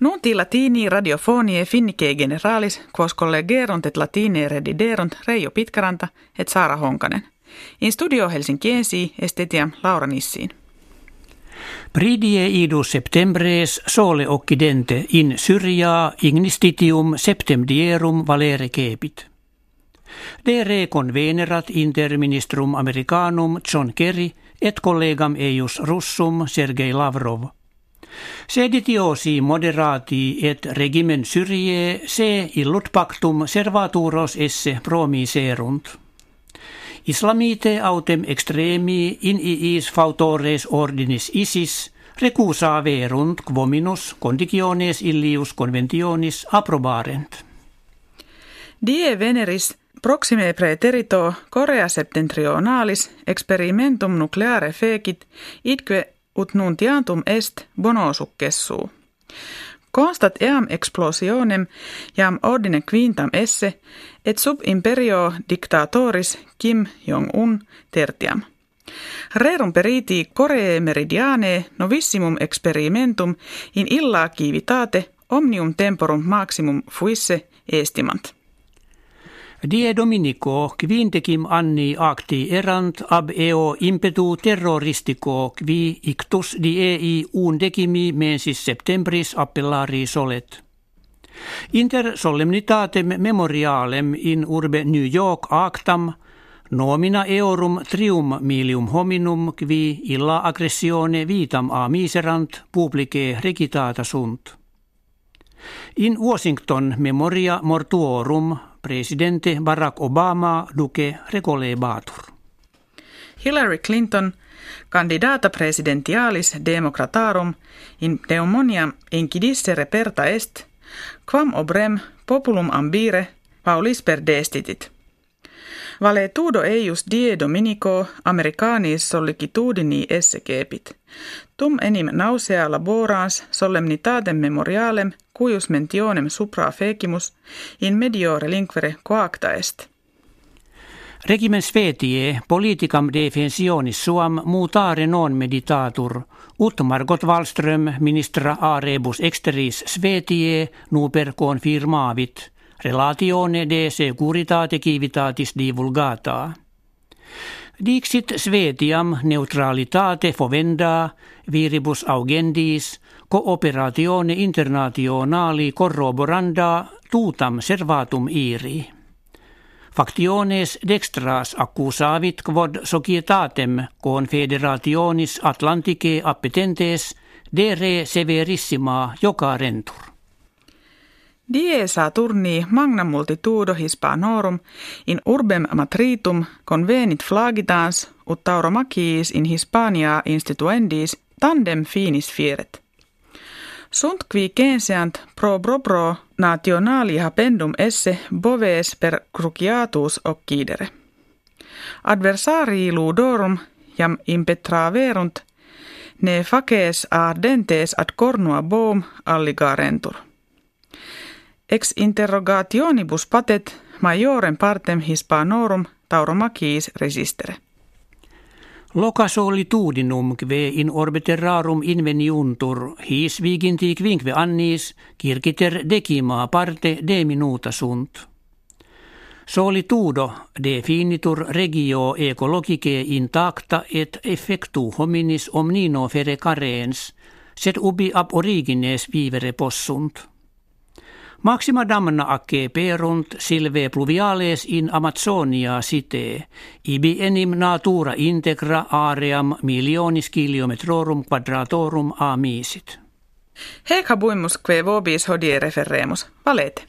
Nunti latini radiofonie finnike generalis, quos collegerunt et latine rediderunt Reijo Pitkaranta et Saara Honkanen. In studio Helsinkiensi estetiam Laura Nissiin. Pridie idus septembres sole occidente in Syria ignistitium septemdierum valere cepit. De recon venerat inter ministrum americanum John Kerry et collegam eius russum Sergei Lavrov – Seditiosi moderati et regimen Syrie se illut pactum servaturos esse promiserunt. Islamite autem extremi in iis fautores ordinis isis recusa verunt quominus conditiones illius conventionis approbarent. Die veneris proxime praeterito Korea septentrionalis experimentum nucleare fecit idque ut nuntiantum est bonosuccessuu. Constat eam explosionem jam ordine quintam esse, et sub imperio dictatoris Kim Jong-un tertiam. Rerum periti Coree meridiane novissimum experimentum in illa kivitate omnium temporum maximum fuisse estimant. Die Dominico quintecim anni acti erant ab eo impetu terroristico qui ictus diei undecimi mensis septembris appellari solet. Inter solemnitatem memorialem in urbe New York actam nomina eorum trium milium hominum qui illa aggressione vitam a miserant publice regitata sunt. In Washington memoria mortuorum presidente Barack Obama duke recolebatur. Hillary Clinton, candidata presidentialis democratarum in demonia incidisse reperta est, quam obrem populum ambire paulis per destitit. Vale tudo eius die dominico americanis sollicitudini esse cepit. Tum enim nausea laborans solemnitatem memorialem cuius mentionem supra fecimus in medio relinquere coacta est. Regimen svetie politicam defensionis suam mutare non meditatur, ut Margot Wallström ministra a rebus exteris svetie nuper confirmavit, relatione de securitate civitatis divulgata. Dixit svetiam neutralitate fovenda viribus augendis cooperatione internationali corroboranda tutam servatum iri. Factiones dextras accusavit quod societatem confederationis Atlanticae appetentes de re severissima jocarentur. Die Saturni magna multitudo hispanorum in urbem matritum convenit flagitans ut tauromachiis in Hispania instituendis tandem finis fieret. Sunt qui censeant pro propro nationali habendum esse boves per cruciatus occidere. Adversarii ludorum jam impetraverunt ne faces ardentes ad cornua boom alligarentur. Ex interrogationibus patet majorem partem hispanorum tauromachiis resistere. Loca solitudinum kve in orbiterarum inveniuntur his viginti quinque annis kirkiter decima parte de minuta sunt. Solitudo definitur regio ecologice intacta et effectu hominis omnino fere carens, sed ubi ab origines vivere possunt. Maxima damna acce perunt silve pluviales in Amazonia site, ibi enim natura integra aream milionis kilometrorum quadratorum a misit. Hec habuimus que vobis hodie referremus, valete.